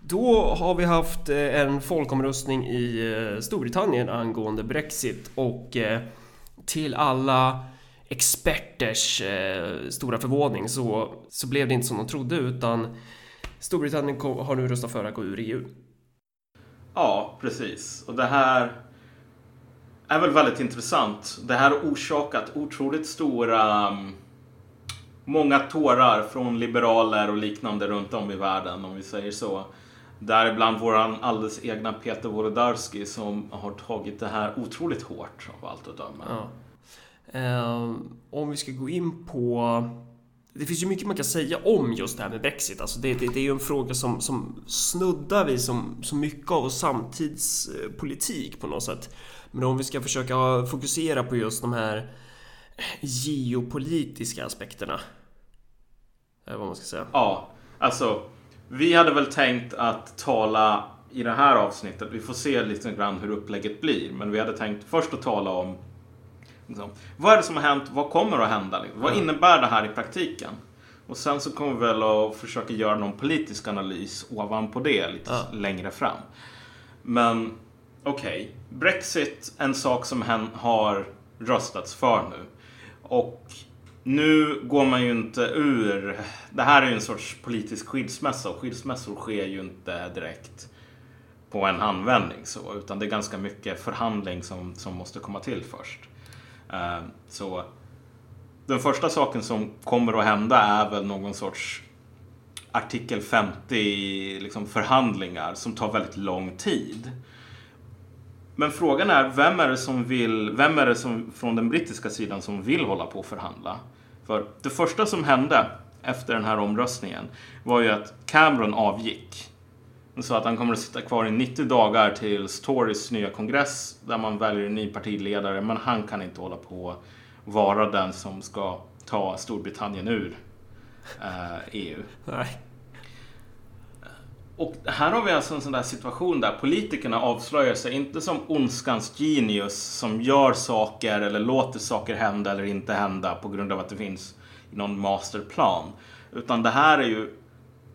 Då har vi haft eh, en folkomröstning i eh, Storbritannien angående Brexit och eh, till alla experters stora förvåning så, så blev det inte som de trodde utan Storbritannien har nu röstat för att gå ur EU. Ja, precis. Och det här är väl väldigt intressant. Det här har orsakat otroligt stora mm, många tårar från liberaler och liknande runt om i världen om vi säger så. Däribland våran alldeles egna Peter Wolodarski som har tagit det här otroligt hårt av allt att döma. Ja. Uh, om vi ska gå in på det finns ju mycket man kan säga om just det här med Brexit. Alltså det, det, det är ju en fråga som, som snuddar vid som, så mycket av samtidspolitik på något sätt. Men om vi ska försöka fokusera på just de här geopolitiska aspekterna. Eller vad man ska säga. Ja, alltså vi hade väl tänkt att tala i det här avsnittet. Vi får se lite grann hur upplägget blir. Men vi hade tänkt först att tala om liksom, vad är det som har hänt? Vad kommer att hända? Liksom? Vad innebär det här i praktiken? Och sen så kommer vi väl att försöka göra någon politisk analys ovanpå det lite ja. längre fram. Men okej, okay. Brexit, en sak som har röstats för nu. Och nu går man ju inte ur. Det här är ju en sorts politisk skilsmässa och skilsmässor sker ju inte direkt på en handvändning så, utan det är ganska mycket förhandling som, som måste komma till först. Uh, så den första saken som kommer att hända är väl någon sorts artikel 50 liksom förhandlingar som tar väldigt lång tid. Men frågan är, vem är det som vill, vem är det som från den brittiska sidan som vill hålla på och förhandla? För det första som hände efter den här omröstningen var ju att Cameron avgick. Han sa att han kommer att sitta kvar i 90 dagar tills Tories nya kongress där man väljer en ny partiledare. Men han kan inte hålla på och vara den som ska ta Storbritannien ur eh, EU. Nej. Och här har vi alltså en sån där situation där politikerna avslöjar sig inte som ondskans genius som gör saker eller låter saker hända eller inte hända på grund av att det finns någon masterplan. Utan det här är ju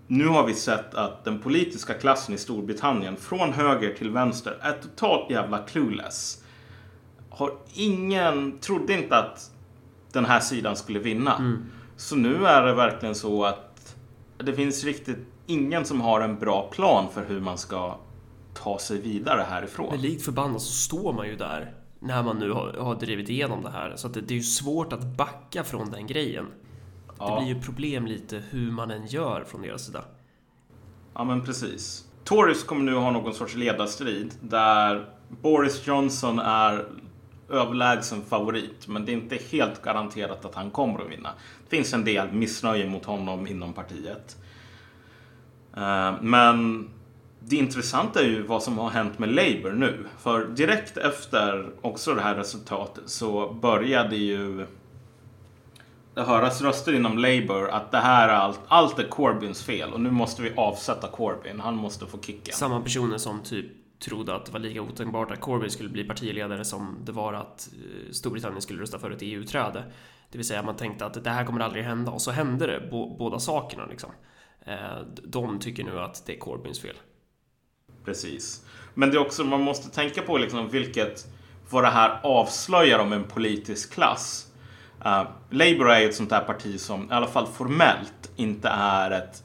nu har vi sett att den politiska klassen i Storbritannien från höger till vänster är totalt jävla clueless. Har ingen, trodde inte att den här sidan skulle vinna. Mm. Så nu är det verkligen så att det finns riktigt ingen som har en bra plan för hur man ska ta sig vidare härifrån. Men likt förbannat så står man ju där när man nu har, har drivit igenom det här. Så det, det är ju svårt att backa från den grejen. Ja. Det blir ju problem lite hur man än gör från deras sida. Ja, men precis. Tories kommer nu ha någon sorts ledarstrid där Boris Johnson är överlägsen favorit, men det är inte helt garanterat att han kommer att vinna. Det finns en del missnöje mot honom inom partiet. Eh, men det intressanta är ju vad som har hänt med Labour nu. För direkt efter också det här resultatet så började ju det höras röster inom Labour att det här är allt, allt är Corbyns fel och nu måste vi avsätta Corbyn. Han måste få kicken. Samma personer som typ trodde att det var lika otänkbart att Corbyn skulle bli partiledare som det var att eh, Storbritannien skulle rösta för ett EU-träde. Det vill säga man tänkte att det här kommer aldrig hända och så hände det, båda sakerna liksom. Eh, de tycker nu att det är Corbyns fel. Precis. Men det är också, man måste tänka på liksom vilket, vad det här avslöjar om en politisk klass. Uh, Labour är ju ett sånt där parti som i alla fall formellt inte är ett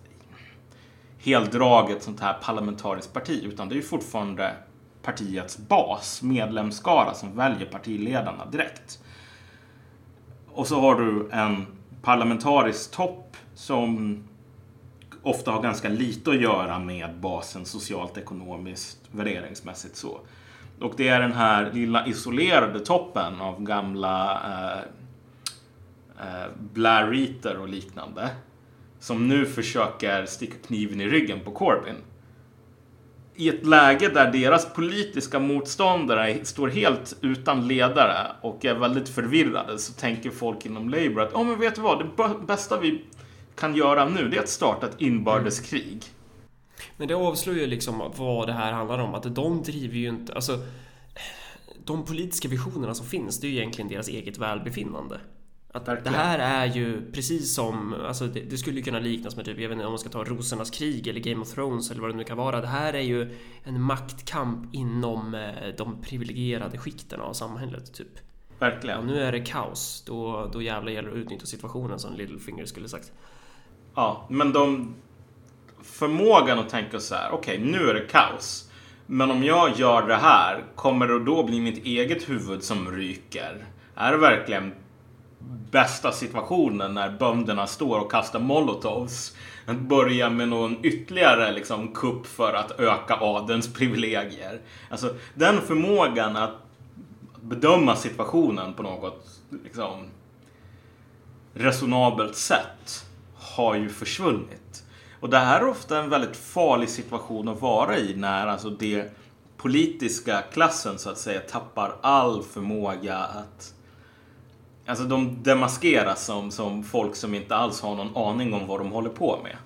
heldraget sånt här parlamentariskt parti utan det är ju fortfarande partiets bas, medlemskara som väljer partiledarna direkt. Och så har du en parlamentarisk topp som ofta har ganska lite att göra med basen socialt, ekonomiskt, värderingsmässigt så. Och det är den här lilla isolerade toppen av gamla eh, eh, Blair och liknande som nu försöker sticka kniven i ryggen på Corbyn. I ett läge där deras politiska motståndare står helt utan ledare och är väldigt förvirrade så tänker folk inom Labour att, ja oh, men vet du vad, det bästa vi kan göra nu, det är att starta ett inbördeskrig. Men det avslöjar ju liksom vad det här handlar om. Att de driver ju inte... Alltså, de politiska visionerna som finns, det är ju egentligen deras eget välbefinnande. Att det här är ju precis som, alltså det, det skulle kunna liknas med typ, jag vet inte om man ska ta Rosornas krig eller Game of Thrones eller vad det nu kan vara. Det här är ju en maktkamp inom eh, de privilegierade skikten av samhället, typ. Verkligen. Och nu är det kaos. Då, då jävlar gäller det att utnyttja situationen som Littlefinger skulle sagt. Ja, men de... Förmågan att tänka så här, okej, okay, nu är det kaos. Men om jag gör det här, kommer det då bli mitt eget huvud som ryker? Är det verkligen bästa situationen när bönderna står och kastar molotovs? Att börja med någon ytterligare liksom, kupp för att öka adelns privilegier. Alltså, den förmågan att bedöma situationen på något liksom, resonabelt sätt har ju försvunnit. Och det här är ofta en väldigt farlig situation att vara i när alltså det politiska klassen så att säga tappar all förmåga att Alltså de demaskeras som, som folk som inte alls har någon aning om vad de håller på med.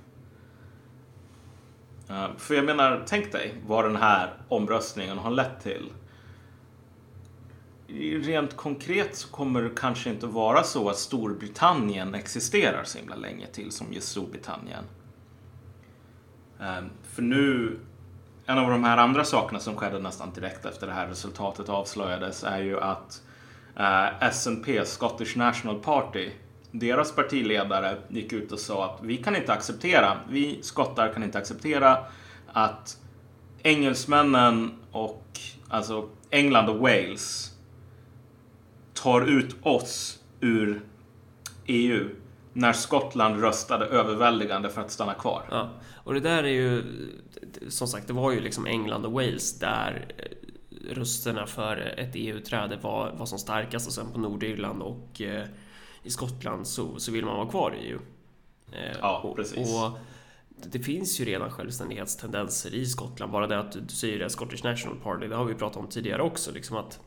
För jag menar, tänk dig vad den här omröstningen har lett till rent konkret så kommer det kanske inte vara så att Storbritannien existerar så himla länge till som just Storbritannien. Ehm, för nu, en av de här andra sakerna som skedde nästan direkt efter det här resultatet avslöjades är ju att eh, uh, SNP, Scottish National Party, deras partiledare gick ut och sa att vi kan inte acceptera, vi skottar kan inte acceptera att engelsmännen och alltså England och Wales tar ut oss ur EU när Skottland röstade överväldigande för att stanna kvar. Ja, och det där är ju som sagt, det var ju liksom England och Wales där rösterna för ett EU-träde var, var som starkast och sen på Nordirland och eh, i Skottland så, så vill man vara kvar i EU. Eh, ja, precis. Och, och det finns ju redan självständighetstendenser i Skottland. Bara det att du säger det, Scottish National Party, det har vi pratat om tidigare också. Liksom att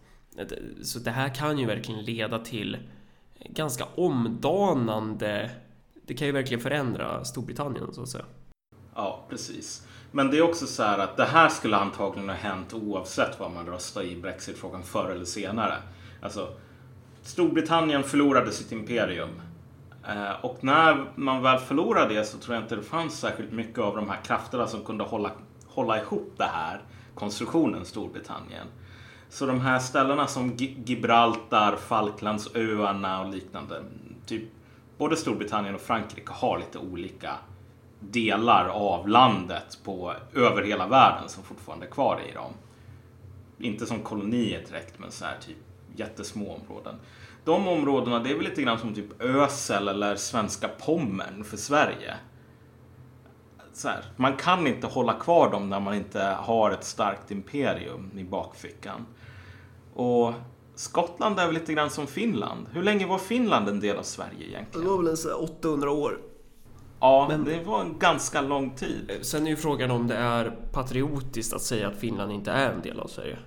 så det här kan ju verkligen leda till ganska omdanande... Det kan ju verkligen förändra Storbritannien så att säga. Ja, precis. Men det är också så här att det här skulle antagligen ha hänt oavsett vad man röstar i Brexit-frågan förr eller senare. Alltså, Storbritannien förlorade sitt imperium. Eh, och när man väl förlorade det så tror jag inte det fanns särskilt mycket av de här krafterna som kunde hålla, hålla ihop det här konstruktionen Storbritannien. Så de här ställena som Gibraltar, Falklandsöarna och liknande. Typ både Storbritannien och Frankrike har lite olika delar av landet på, över hela världen som fortfarande är kvar i dem. Inte som kolonier direkt, men så här typ jättesmå områden. De områdena, det är väl lite grann som typ Ösel eller svenska Pommern för Sverige. Så här, man kan inte hålla kvar dem när man inte har ett starkt imperium i bakfickan. Och Skottland är väl lite grann som Finland. Hur länge var Finland en del av Sverige egentligen? Det var väl en 800 år. Ja, men det var en ganska lång tid. Sen är ju frågan om det är patriotiskt att säga att Finland inte är en del av Sverige.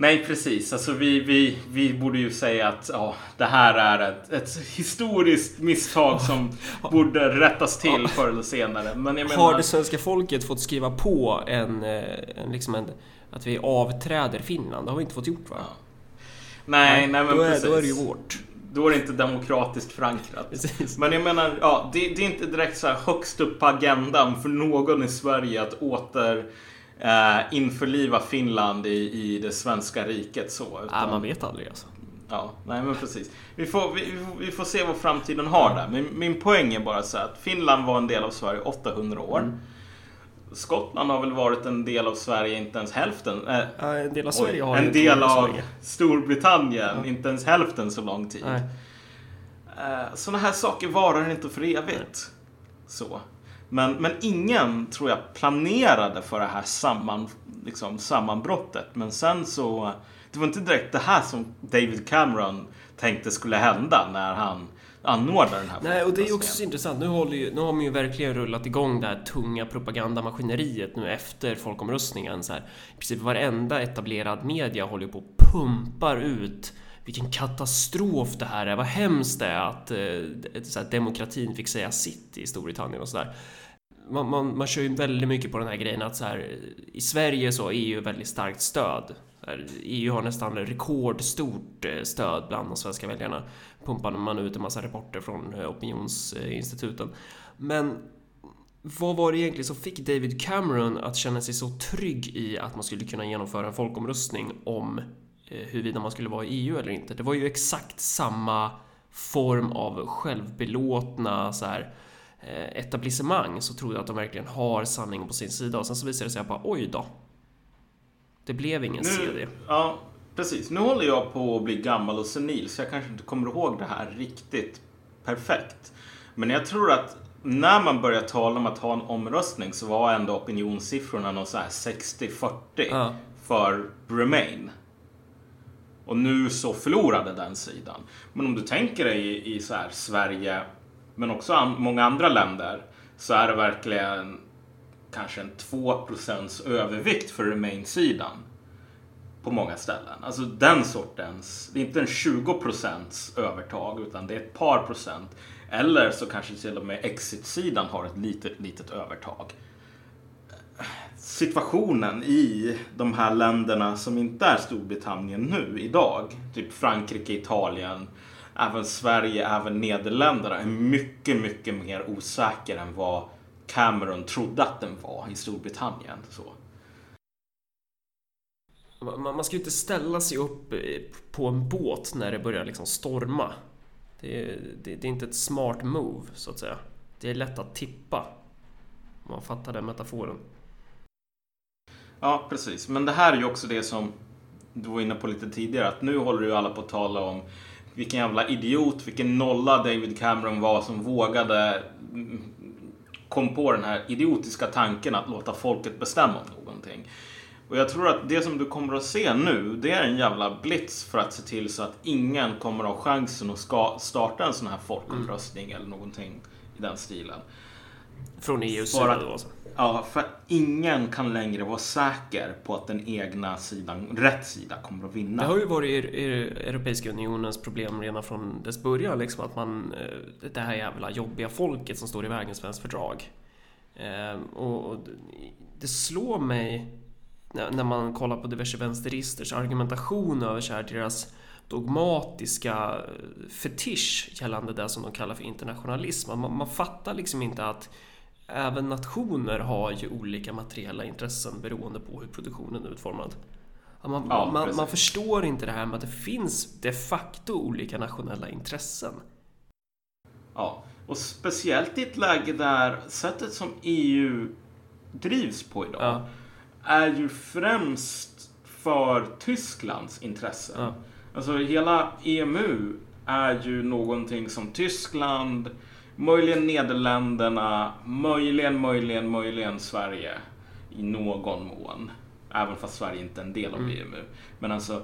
Nej, precis. Alltså vi, vi, vi borde ju säga att ja, det här är ett, ett historiskt misstag som borde rättas till förr eller senare. Men menar... Har det svenska folket fått skriva på en, eh, en, liksom en att vi avträder Finland. Det har vi inte fått gjort va? Ja. Nej, nej, men då är, precis. Då är det ju vårt. Då är det inte demokratiskt förankrat. Men jag menar, ja, det, det, är inte direkt så här högst upp på agendan för någon i Sverige att åter eh, införliva Finland i, i det svenska riket så. Utan, ja, man vet aldrig alltså. Ja, nej men precis. Vi får, vi, vi får se vad framtiden har där. Men min poäng är bara så att Finland var en del av Sverige 800 år. Mm. Skottland har väl varit en del av Sverige, inte ens hälften. Äh, ja, en del av Sverige har En del av Sverige. Storbritannien, ja. inte ens hälften så lång tid. Nej. Uh, sådana här saker varar inte för evigt. Så. Men, men ingen, tror jag, planerade för det här samman, liksom, sammanbrottet. Men sen så... Det var inte direkt det här som David Cameron tänkte skulle hända när han anordna den här Nej, och det är också så intressant. Nu, håller ju, nu har man ju verkligen rullat igång det här tunga propagandamaskineriet nu efter folkomröstningen. Så här, I princip varenda etablerad media håller på och pumpar ut vilken katastrof det här är, vad hemskt det är att eh, så här, demokratin fick säga sitt i Storbritannien och sådär. man, man, man kör ju väldigt mycket på den här grejen att så här, i Sverige så är EU väldigt starkt stöd. EU har nästan rekordstort eh, stöd bland de svenska väljarna. Pumpar man ut en massa rapporter från eh, opinionsinstituten. Men vad var det egentligen som fick David Cameron att känna sig så trygg i att man skulle kunna genomföra en folkomröstning om huruvida man skulle vara i EU eller inte? Det var ju exakt samma form av självbelåtna så här, etablissemang så trodde jag att de verkligen har sanningen på sin sida och sen så visade det sig att bara oj då, det blev ingen nu, CD. Ja, precis. Nu håller jag på att bli gammal och senil så jag kanske inte kommer ihåg det här riktigt perfekt. Men jag tror att när man började tala om att ha en omröstning så var ändå opinionssiffrorna någon så här 60-40 ja. för Remain. Och nu så förlorade den sidan. Men om du tänker dig i, i så här Sverige, men också an, många andra länder, så är det verkligen kanske en 2% övervikt för Remain-sidan på många ställen. Alltså den sortens, det är inte en 20% övertag utan det är ett par procent. Eller så kanske till och med Exit-sidan har ett litet, litet övertag. Situationen i de här länderna som inte är Storbritannien nu idag, typ Frankrike, Italien, även Sverige, även Nederländerna är mycket, mycket mer osäker än vad Cameron trodde att den var i Storbritannien. Så. Man, ska ju inte ställa sig upp eh, på en båt när det börjar liksom storma. Det är, det, det är inte ett smart move, så att säga. Det är lätt att tippa. Om man fattar den metaforen. Ja, precis. Men det här är ju också det som du var inne på lite tidigare. Att nu håller ju alla på att tala om vilken jävla idiot, vilken nolla David Cameron var som vågade kom på den här idiotiska tanken att låta folket bestämma om någonting. Och jag tror att det som du kommer att se nu, det är en jävla blitz för att se till så att ingen kommer att ha chansen att ska starta en sån här folkomröstning mm. eller någonting i den stilen. Från EUs sida då alltså? Ja, för ingen kan längre vara säker på att den egna sidan, rätt sida, kommer att vinna. Det har ju varit Europeiska Unionens problem redan från dess början, liksom att man, eh, det här jävla jobbiga folket som står i vägen svenskt fördrag. Eh, och det slår mig när man kollar på diverse vänsteristers argumentation över så här deras dogmatiska eh, fetisch gällande det som de kallar för internationalism. Man, man fattar liksom inte att även nationer har ju olika materiella intressen beroende på hur produktionen är utformad. Man, ja, man, man, förstår inte det här med att det finns de facto olika nationella intressen. Ja, och speciellt i ett läge där sättet som EU drivs på idag ja. är ju främst för Tysklands intressen. Ja. Alltså hela EMU är ju någonting som Tyskland Möjligen Nederländerna, möjligen, möjligen, möjligen Sverige i någon mån. Även fast Sverige inte är en del av mm. EMU. Men alltså,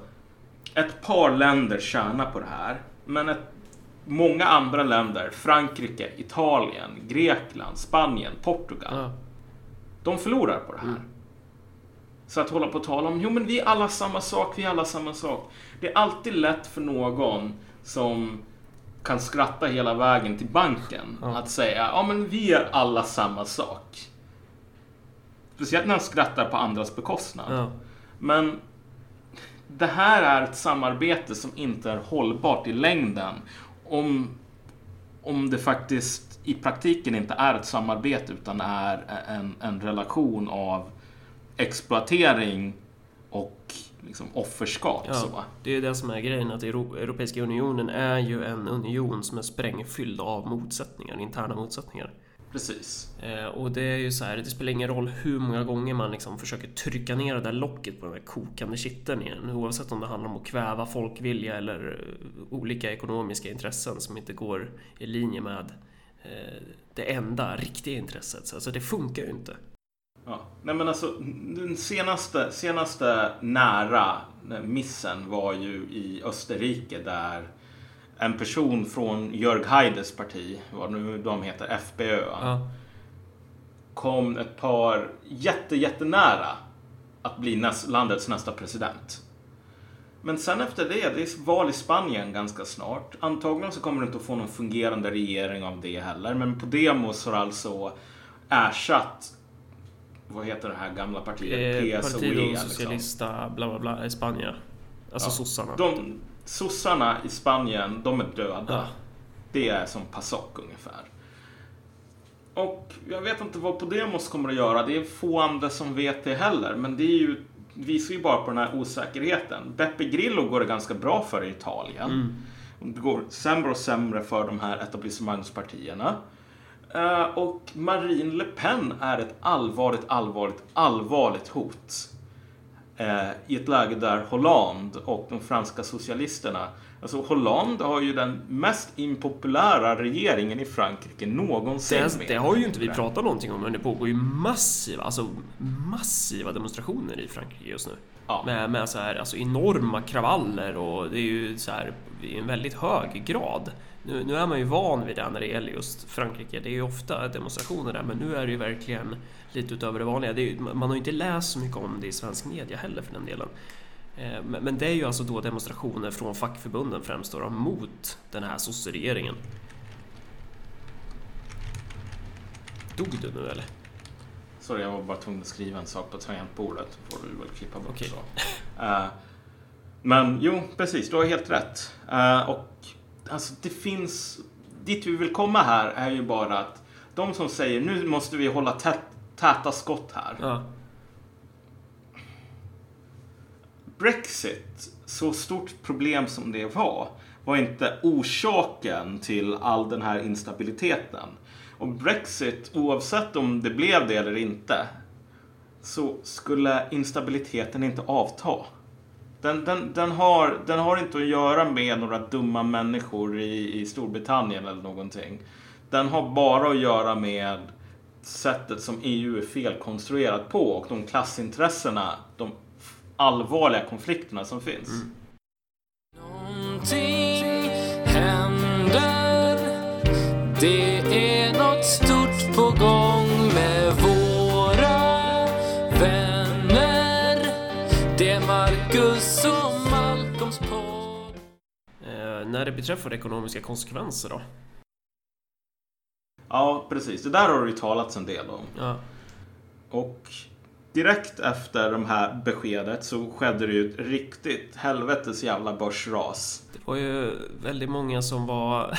ett par länder tjänar på det här. Men ett, många andra länder, Frankrike, Italien, Grekland, Spanien, Portugal. Mm. De förlorar på det här. Mm. Så att hålla på och tala om, jo men vi är alla samma sak, vi är alla samma sak. Det är alltid lätt för någon som kan skratta hela vägen till banken. Ja. Att säga, ja men vi är alla samma sak. Speciellt när han skrattar på andras bekostnad. Ja. Men det här är ett samarbete som inte är hållbart i längden. Om, om det faktiskt i praktiken inte är ett samarbete utan är en, en relation av exploatering och liksom offerskap. Ja, så. Det är det som är grejen, att Europeiska unionen är ju en union som är sprängfylld av motsättningar, interna motsättningar. Precis. Eh, och det är ju så här, det spelar ingen roll hur många gånger man liksom försöker trycka ner det där locket på den där kokande kitteln igen. Oavsett om det handlar om att kväva folkvilja eller eh, olika ekonomiska intressen som inte går i linje med eh, det enda riktiga intresset. Så alltså det funkar ju inte. Ja. Nej men alltså den senaste, senaste nära missen var ju i Österrike där en person från Jörg Haides parti, vad nu de heter, FPÖ, ja. kom ett par jätte, jättenära att bli näst, landets nästa president. Men sen efter det, det är val i Spanien ganska snart. Antagligen så kommer det inte att få någon fungerande regering av det heller. Men på demos har alltså ersatt vad heter det här gamla partiet? Eh, PSOE. Partido liksom. Socialista, bla bla bla, i Spanien. Alltså Ja. sossarna. De, sossarna i Spanien, de är döda. Ja. Det är som PASOK ungefär. Och jag vet inte vad Podemos kommer att göra. Det är få andra som vet det heller. Men det är ju, visar ju bara på den här osäkerheten. Beppe Grillo går det ganska bra för i Italien. Mm. Det går sämre och sämre för de här etablissemangspartierna. Och Marine Le Pen är ett allvarligt, allvarligt, allvarligt hot. Eh, I ett läge där Hollande och de franska socialisterna Alltså Hollande har ju den mest impopulära regeringen i Frankrike någonsin. Det, det har ju inte vi pratat någonting om, men det pågår ju massiva, alltså massiva demonstrationer i Frankrike just nu. Ja. Med, med så här, alltså enorma kravaller och det är ju så här i en väldigt hög grad. Nu, nu är man ju van vid det när det gäller just Frankrike. Det är ju ofta demonstrationer där, men nu är det ju verkligen lite utöver det vanliga. Det ju, man har ju inte läst så mycket om det i svensk media heller för den delen. Eh, Men det är ju alltså då demonstrationer från fackförbunden främst då, mot den här sosseregeringen. Dog du nu eller? Sorry, jag var bara tvungen att skriva en sak på tangentbordet. får du väl klippa bort Okej. så. Eh, men jo, precis, du har helt rätt. Eh, och alltså det finns... Dit vi vill komma här är ju bara att de som säger nu måste vi hålla tät, täta skott här. Ja. Brexit, så stort problem som det var, var inte orsaken till all den här instabiliteten. Och Brexit, oavsett om det blev det eller inte, så skulle instabiliteten inte avta. Den, den, den, har, den har inte att göra med några dumma människor i, i Storbritannien eller någonting. Den har bara att göra med sättet som EU är felkonstruerat på och de klassintressena, de allvarliga konflikterna som finns. Någonting händer Det är något stort det beträffar ekonomiska konsekvenser då? Ja, precis. Det där har det ju talats en del om. Ja. Och direkt efter det här beskedet så skedde det ju ett riktigt helvetes jävla börsras. Det var ju väldigt många som var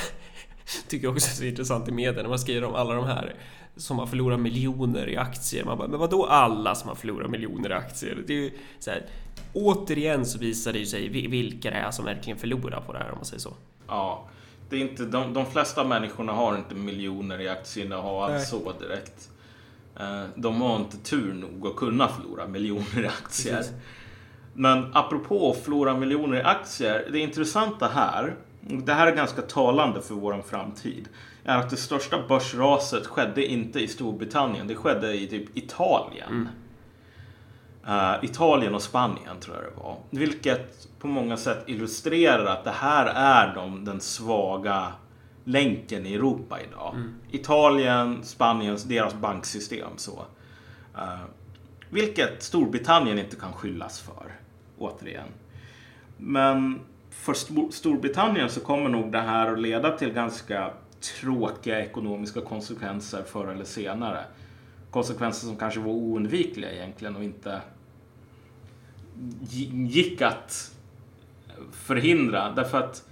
Tycker också är så intressant i media när man skriver om alla de här som har förlorat miljoner i aktier. Man bara, men vadå alla som har förlorat miljoner i aktier? Det är ju så här, återigen så visar det ju sig vi- vilka det är som verkligen förlorar på det här om man säger så. Ja, det är inte, de, de flesta människorna har inte miljoner i aktieinnehav Nej. så direkt. Eh, De har inte tur nog att kunna förlora miljoner i aktier. Precis. Men apropå att förlora miljoner i aktier. Det intressanta här, det här är ganska talande för vår framtid, är att det största börsraset skedde inte i Storbritannien. Det skedde i typ Italien. Eh, Italien och Spanien tror jag det var. Vilket på många sätt illustrerar att det här är de, den svaga länken i Europa idag. Italien, Spanien, deras banksystem så. Eh, vilket Storbritannien inte kan skyllas för, återigen. Men för Storbritannien så kommer nog det här att leda till ganska tråkiga ekonomiska konsekvenser förr eller senare. Konsekvenser som kanske var oundvikliga egentligen och inte gick att förhindra. Därför att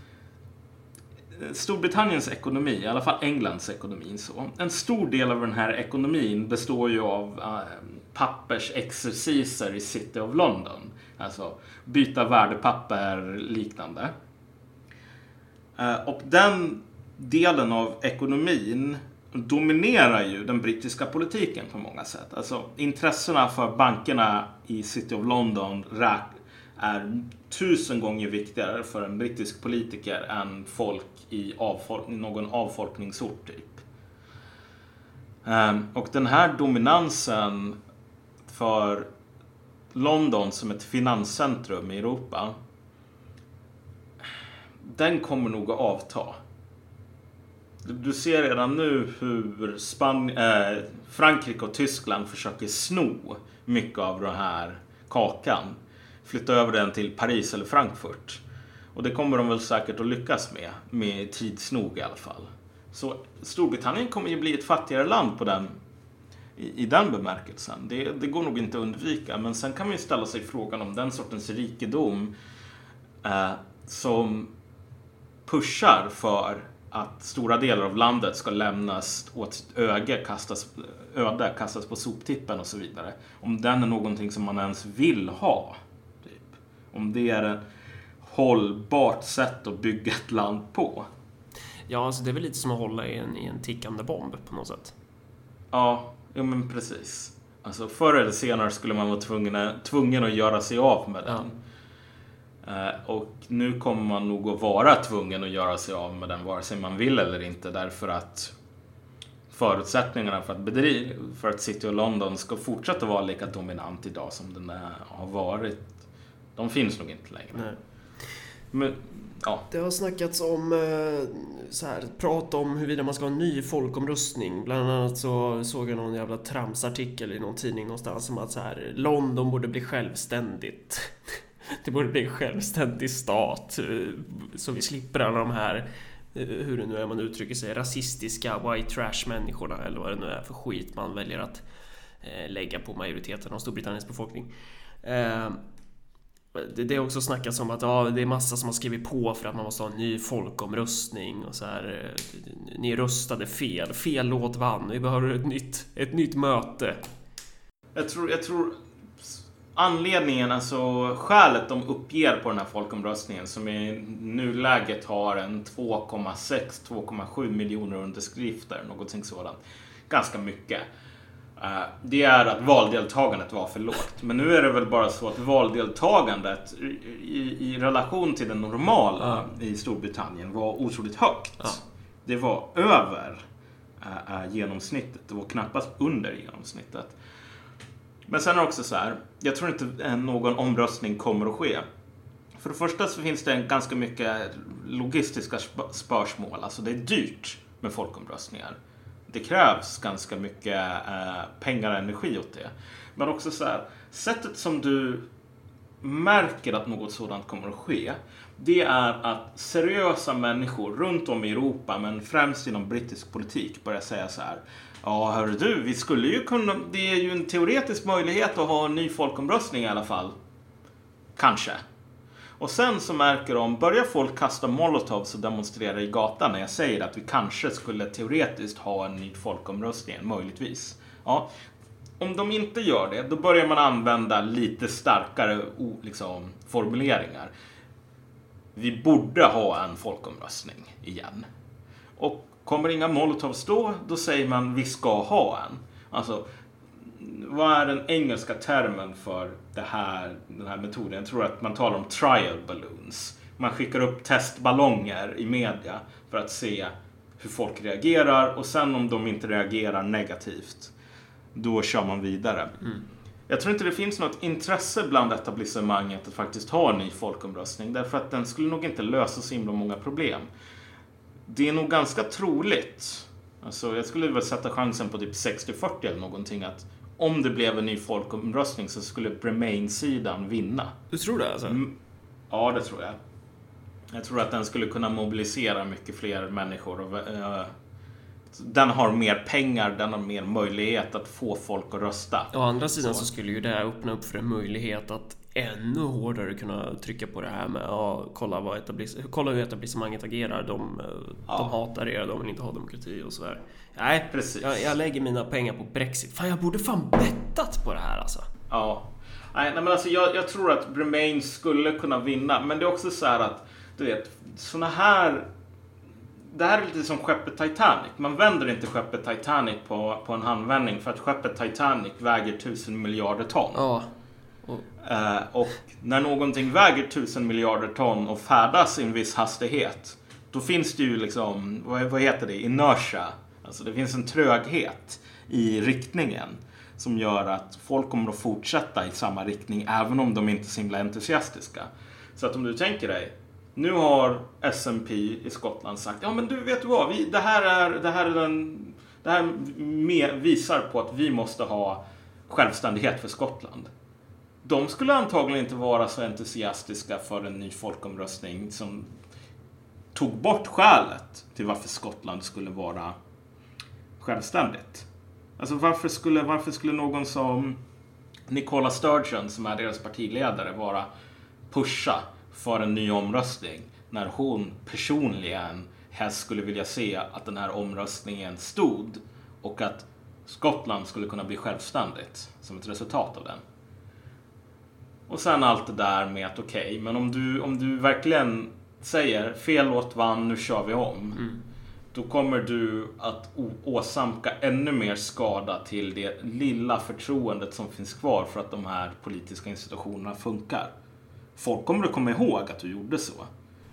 eh, Storbritanniens ekonomi, i alla fall Englands ekonomi, så. En stor del av den här ekonomin består ju av äh, pappersexerciser i City of London. Alltså byta värdepapper liknande. Eh, och den delen av ekonomin dominerar ju den brittiska politiken på många sätt. Alltså intressena för bankerna i City of London är tusen gånger viktigare för en brittisk politiker än folk i avfolk- någon avfolkningsort typ. Ehm, och den här dominansen för London som ett finanscentrum i Europa den kommer nog att avta. Du- ser redan nu hur Span äh, Frankrike och Tyskland försöker sno mycket av den här kakan. Flytta över den till Paris eller Frankfurt. Och det kommer de väl säkert att lyckas med, med tids nog i alla fall. Så Storbritannien kommer ju bli ett fattigare land på den i, i den bemärkelsen. Det, det går nog inte att undvika. Men sen kan man ju ställa sig frågan om den sortens rikedom eh, som pushar för att stora delar av landet ska lämnas åt sitt öge, kastas, öde, kastas på soptippen och så vidare. Om den är någonting som man ens vill ha. Typ. Om det är ett hållbart sätt att bygga ett land på. Ja, alltså det är väl lite som att hålla i en, i en tickande bomb på något sätt. Ja, ja men precis. Alltså förr eller senare skulle man vara tvungen, tvungen att göra sig av med den. Eh, och nu kommer man nog att vara tvungen att göra sig av med den vare sig man vill eller inte därför att förutsättningarna för att, bedriva, för att City och London ska fortsätta vara lika dominant idag som den har varit. De finns nog inte längre. Nej. Men, ja. Det har snackats om eh, så här, prat om huruvida man ska ha en ny folkomröstning. Bland annat så såg jag någon jävla tramsartikel i någon tidning någonstans om att så här, London borde bli självständigt. Det borde bli en självständig stat eh, så vi slipper alla de här eh, hur det nu är man uttrycker sig, rasistiska white trash människorna eller vad det nu är för skit man väljer att lägga på majoriteten av Storbritanniens befolkning. Det, det är också snackats om att ja, det är massa som har skrivit på för att man måste ha en ny folkomröstning och så här. Eh, ni röstade fel, fel låt vann, vi behöver ett nytt, ett nytt möte. Jag tror, jag tror anledningen, alltså skälet de uppger på den här folkomröstningen som i nuläget har en 2,6-2,7 miljoner underskrifter, någonting sådant. Ganska mycket. Eh, Det är att valdeltagandet var för lågt. Men nu är det väl bara så att valdeltagandet i, i, relation till det normala i Storbritannien var otroligt högt. Ja. Det var över eh, genomsnittet. Det var knappast under genomsnittet. Men sen är det också så här. Jag tror inte någon omröstning kommer att ske. För det första så finns det ganska mycket logistiska sp- spörsmål. Alltså det är dyrt med folkomröstningar. Det krävs ganska mycket eh, pengar och energi åt det. Men också så här. Sättet som du märker att något sådant kommer att ske. Det är att seriösa människor runt om i Europa, men främst inom brittisk politik, börjar säga så här. Ja, hör du, vi skulle ju kunna... Det är ju en teoretisk möjlighet att ha en ny folkomröstning i alla fall. Kanske. Och sen så märker de, börjar folk kasta molotovs och demonstrera i gatan när jag säger att vi kanske skulle teoretiskt ha en ny folkomröstning, möjligtvis. Ja, om de inte gör det, då börjar man använda lite starkare liksom, formuleringar. Vi borde ha en folkomröstning igen. Och kommer inga molotovs då, då säger man vi ska ha en. Alltså, vad är den engelska termen för det här, den här metoden? Jag tror att man talar om trial balloons. Man skickar upp testballonger i media för att se hur folk reagerar och sen om de inte reagerar negativt, då kör man vidare. Jag tror inte det finns något intresse bland etablissemanget att faktiskt ha en ny folkomröstning därför att den skulle nog inte lösa så himla många problem. Det är nog ganska troligt, alltså jag skulle väl sätta chansen på typ 60-40 eller någonting att om det blev en ny folkomröstning så skulle Remain-sidan vinna. Du tror det alltså? Mm. Ja, det tror jag. Jag tror att den skulle kunna mobilisera mycket fler människor. Och, eh, den har mer pengar, den har mer möjlighet att få folk att rösta. Å andra sidan Så. så skulle ju det här öppna upp för en möjlighet att ännu hårdare kunna trycka på det här med ja, kolla, vad etablis- kolla hur etablissemanget agerar. De, eh, Ja. de hatar er, de vill inte ha demokrati och sådär. Nej, Precis. jag, jag lägger mina pengar på Brexit. Fan, jag borde fan bettat på det här alltså. Ja. Nej, nej men alltså jag, jag tror att Remain skulle kunna vinna. Men det är också så här att, du vet, såna här... Det här är lite som skeppet Titanic. Man vänder inte skeppet Titanic på, på en handvändning för att skeppet Titanic väger tusen miljarder ton. Ja. Eh, och när någonting väger tusen miljarder ton och färdas i en viss hastighet, då finns det ju liksom, vad, vad heter det, inertia. Alltså det finns en tröghet i riktningen som gör att folk kommer att fortsätta i samma riktning även om de inte är så himla entusiastiska. Så att om du tänker dig, nu har S&P i Skottland sagt, ja men du vet du vad, vi, det här är, det här är den, det här med, visar på att vi måste ha självständighet för Skottland. De skulle antagligen inte vara så entusiastiska för en ny folkomröstning som tog bort skälet till varför Skottland skulle vara självständigt. Alltså varför skulle, varför skulle någon som Nicola Sturgeon, som är deras partiledare, vara pusha för en ny omröstning när hon personligen helst skulle vilja se att den här omröstningen stod och att Skottland skulle kunna bli självständigt som ett resultat av den. Och sen allt det där med att okej, okay, men om du, om du verkligen säger fel låt vann, nu kör vi om. Mm. Då kommer du att åsamka ännu mer skada till det lilla förtroendet som finns kvar för att de här politiska institutionerna funkar. Folk kommer att komma ihåg att du gjorde så.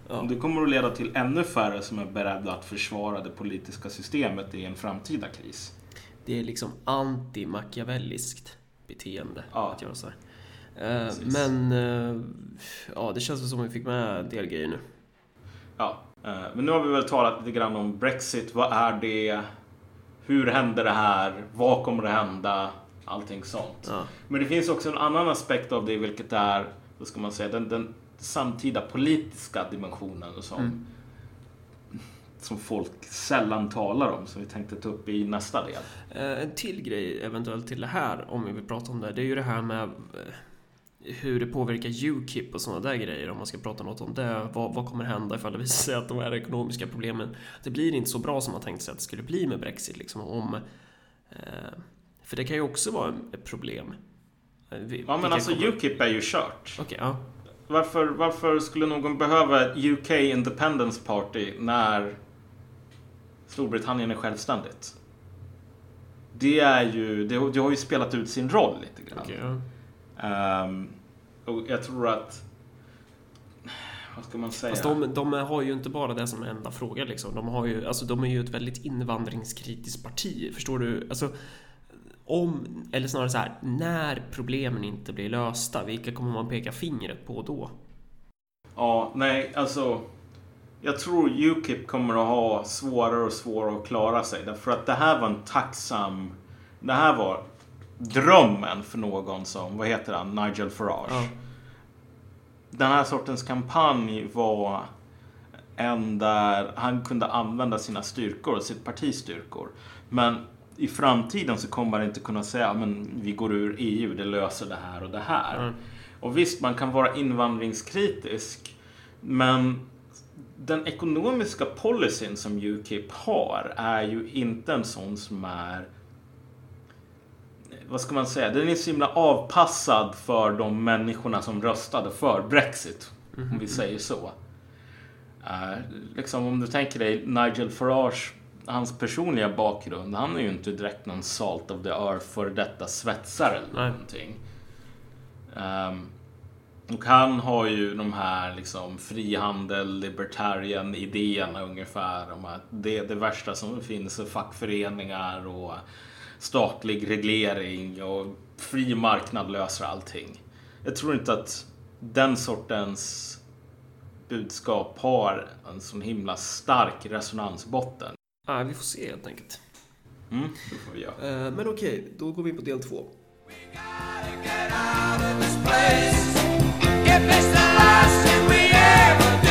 Ja. Det kommer att leda till ännu färre som är beredda att försvara det politiska systemet i en framtida kris. Det är liksom anti-machiavelliskt beteende Ja. att göra så här. Eh, Precis. men eh, ja, det känns väl som att vi fick med en del grejer nu. Ja, eh, men nu har vi väl talat lite grann om Brexit. Vad är det? Hur händer det här? Vad kommer att hända? Allting sånt. Ja. Men det finns också en annan aspekt av det, vilket är, vad ska man säga, den, den samtida politiska dimensionen som, Mm. som folk sällan talar om, som vi tänkte ta upp i nästa del. En till grej eventuellt till det här, om vi vill prata om det, det är ju det här med hur det påverkar Ukip och sådana där grejer, om man ska prata något om det. Vad, vad kommer hända ifall det visar sig att de här ekonomiska problemen, det blir inte så bra som man tänkte sig att det skulle bli med Brexit, liksom om... Eh, för det kan ju också vara ett problem. Eh, vi- Ja, men alltså kommer- Ukip är ju kört. Okej, ja. Varför, varför skulle någon behöva ett UK Independence Party när Storbritannien är självständigt? Det är ju, det, det har ju spelat ut sin roll lite grann. Okej, ja. Ehm, och jag tror att, vad ska man säga? Fast de, de har ju inte bara det som enda fråga liksom. De, har ju, alltså, de är ju ett väldigt invandringskritiskt parti. Förstår du? Alltså, om, eller snarare så här, när problemen inte blir lösta, vilka kommer man peka fingret på då? Ja, nej, alltså. Jag tror Ukip kommer att ha svårare och svårare att klara sig. Därför att det här var en tacksam... Det här var drömmen för någon som, vad heter han, Nigel Farage. Ja. Den här sortens kampanj var en där han kunde använda sina styrkor sitt partis styrkor. Men i framtiden så kommer man inte kunna säga men vi går ur EU, det löser det här och det här. Mm. Och visst, man kan vara invandringskritisk, men den ekonomiska policyn som Ukip har är ju inte en sån som är vad ska man säga, den är så himla avpassad för de människorna som röstade för Brexit. Om vi säger så. Eh, liksom om du tänker dig Nigel Farage, hans personliga bakgrund. Han är ju inte direkt någon salt of the earth för detta svetsare eller Nej. någonting. Ehm, och han har ju de här liksom frihandel, libertarian idéerna ungefär om att det det värsta som finns är fackföreningar och statlig reglering och fri marknad löser allting. Jag tror inte att den sortens budskap har en sån himla stark resonansbotten. Nej, vi får se helt enkelt. Mm, det får vi göra. Eh, men okej, okay, då går vi på del två. If it's the last thing we ever do